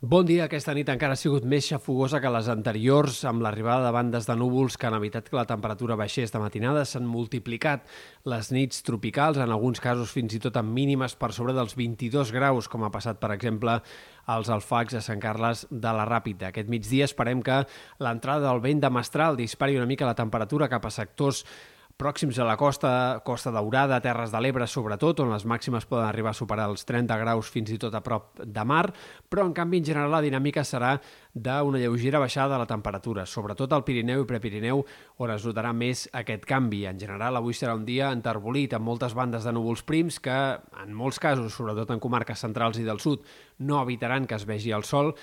Bon dia. Aquesta nit encara ha sigut més xafogosa que les anteriors, amb l'arribada de bandes de núvols que han evitat que la temperatura baixés de matinada. S'han multiplicat les nits tropicals, en alguns casos fins i tot amb mínimes per sobre dels 22 graus, com ha passat, per exemple, als alfacs a Sant Carles de la Ràpida. Aquest migdia esperem que l'entrada del vent de Mestral dispari una mica la temperatura cap a sectors pròxims a la costa, Costa Daurada, Terres de l'Ebre sobretot, on les màximes poden arribar a superar els 30 graus fins i tot a prop de mar, però en canvi en general la dinàmica serà d'una lleugera baixada de la temperatura, sobretot al Pirineu i Prepirineu, on es notarà més aquest canvi. En general, avui serà un dia enterbolit amb moltes bandes de núvols prims que, en molts casos, sobretot en comarques centrals i del sud, no evitaran que es vegi el sol,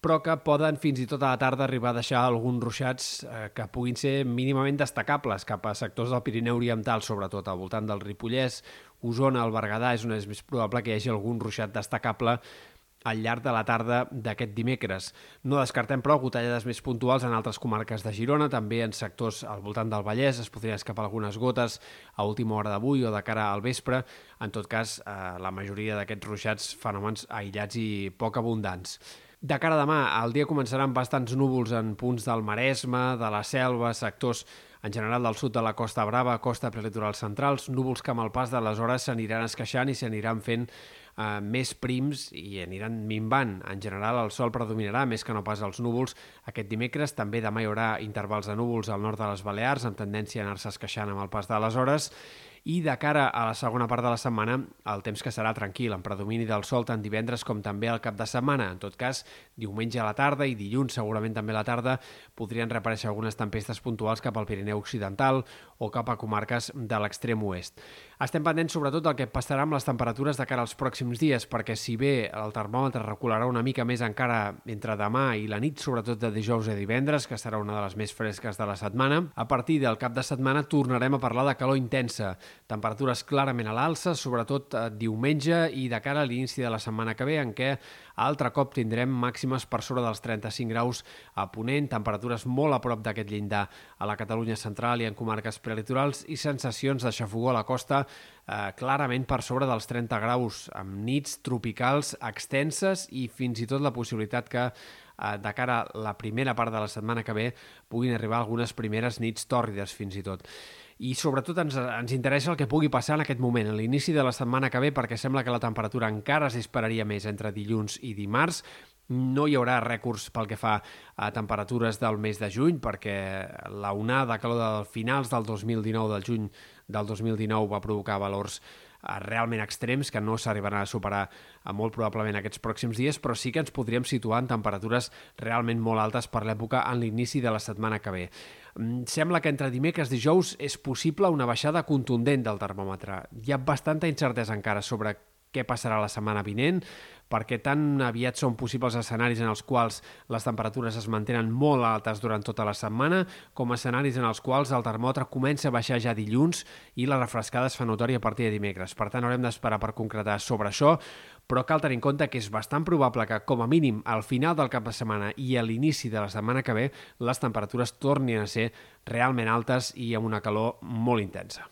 però que poden fins i tot a la tarda arribar a deixar alguns ruixats eh, que puguin ser mínimament destacables cap a sectors del Pirineu Oriental, sobretot al voltant del Ripollès, Osona, el Berguedà, és, una, és més probable que hi hagi algun ruixat destacable al llarg de la tarda d'aquest dimecres. No descartem, però, gotellades més puntuals en altres comarques de Girona, també en sectors al voltant del Vallès, es podrien escapar algunes gotes a última hora d'avui o de cara al vespre. En tot cas, eh, la majoria d'aquests ruixats fenòmens aïllats i poc abundants. De cara a demà, el dia començarà amb bastants núvols en punts del Maresme, de la Selva, sectors en general del sud de la Costa Brava, costa prelitoral centrals, núvols que amb el pas de les hores s'aniran esqueixant i s'aniran fent eh, més prims i aniran minvant. En general, el sol predominarà més que no pas els núvols. Aquest dimecres també demà hi haurà intervals de núvols al nord de les Balears, amb tendència a anar-se esqueixant amb el pas de les hores, i de cara a la segona part de la setmana, el temps que serà tranquil, amb predomini del sol tant divendres com també al cap de setmana. En tot cas, diumenge a la tarda i dilluns, segurament també a la tarda, podrien reaparèixer algunes tempestes puntuals cap al Pirineu Occidental o cap a comarques de l'extrem oest. Estem pendents sobretot del que passarà amb les temperatures de cara als pròxims dies, perquè si bé el termòmetre recularà una mica més encara entre demà i la nit, sobretot de dijous a divendres, que serà una de les més fresques de la setmana, a partir del cap de setmana tornarem a parlar de calor intensa, temperatures clarament a l'alça, sobretot eh, diumenge i de cara a l'inici de la setmana que ve, en què altre cop tindrem màximes per sobre dels 35 graus a Ponent, temperatures molt a prop d'aquest llindar a la Catalunya central i en comarques prelitorals i sensacions de xafogó a la costa eh, clarament per sobre dels 30 graus, amb nits tropicals extenses i fins i tot la possibilitat que eh, de cara a la primera part de la setmana que ve puguin arribar algunes primeres nits tòrrides fins i tot. I sobretot ens, ens interessa el que pugui passar en aquest moment, a l'inici de la setmana que ve, perquè sembla que la temperatura encara es dispararia més entre dilluns i dimarts, no hi haurà rècords pel que fa a temperatures del mes de juny, perquè la onada de calor del finals del 2019, del juny del 2019, va provocar valors realment extrems que no s'arribaran a superar a molt probablement aquests pròxims dies, però sí que ens podríem situar en temperatures realment molt altes per l'època en l'inici de la setmana que ve. Mm, sembla que entre dimecres i dijous és possible una baixada contundent del termòmetre. Hi ha bastanta incertesa encara sobre què passarà la setmana vinent, perquè tan aviat són possibles escenaris en els quals les temperatures es mantenen molt altes durant tota la setmana, com escenaris en els quals el termòmetre comença a baixar ja dilluns i la refrescada es fa notòria a partir de dimecres. Per tant, haurem d'esperar per concretar sobre això, però cal tenir en compte que és bastant probable que, com a mínim, al final del cap de setmana i a l'inici de la setmana que ve, les temperatures tornin a ser realment altes i amb una calor molt intensa.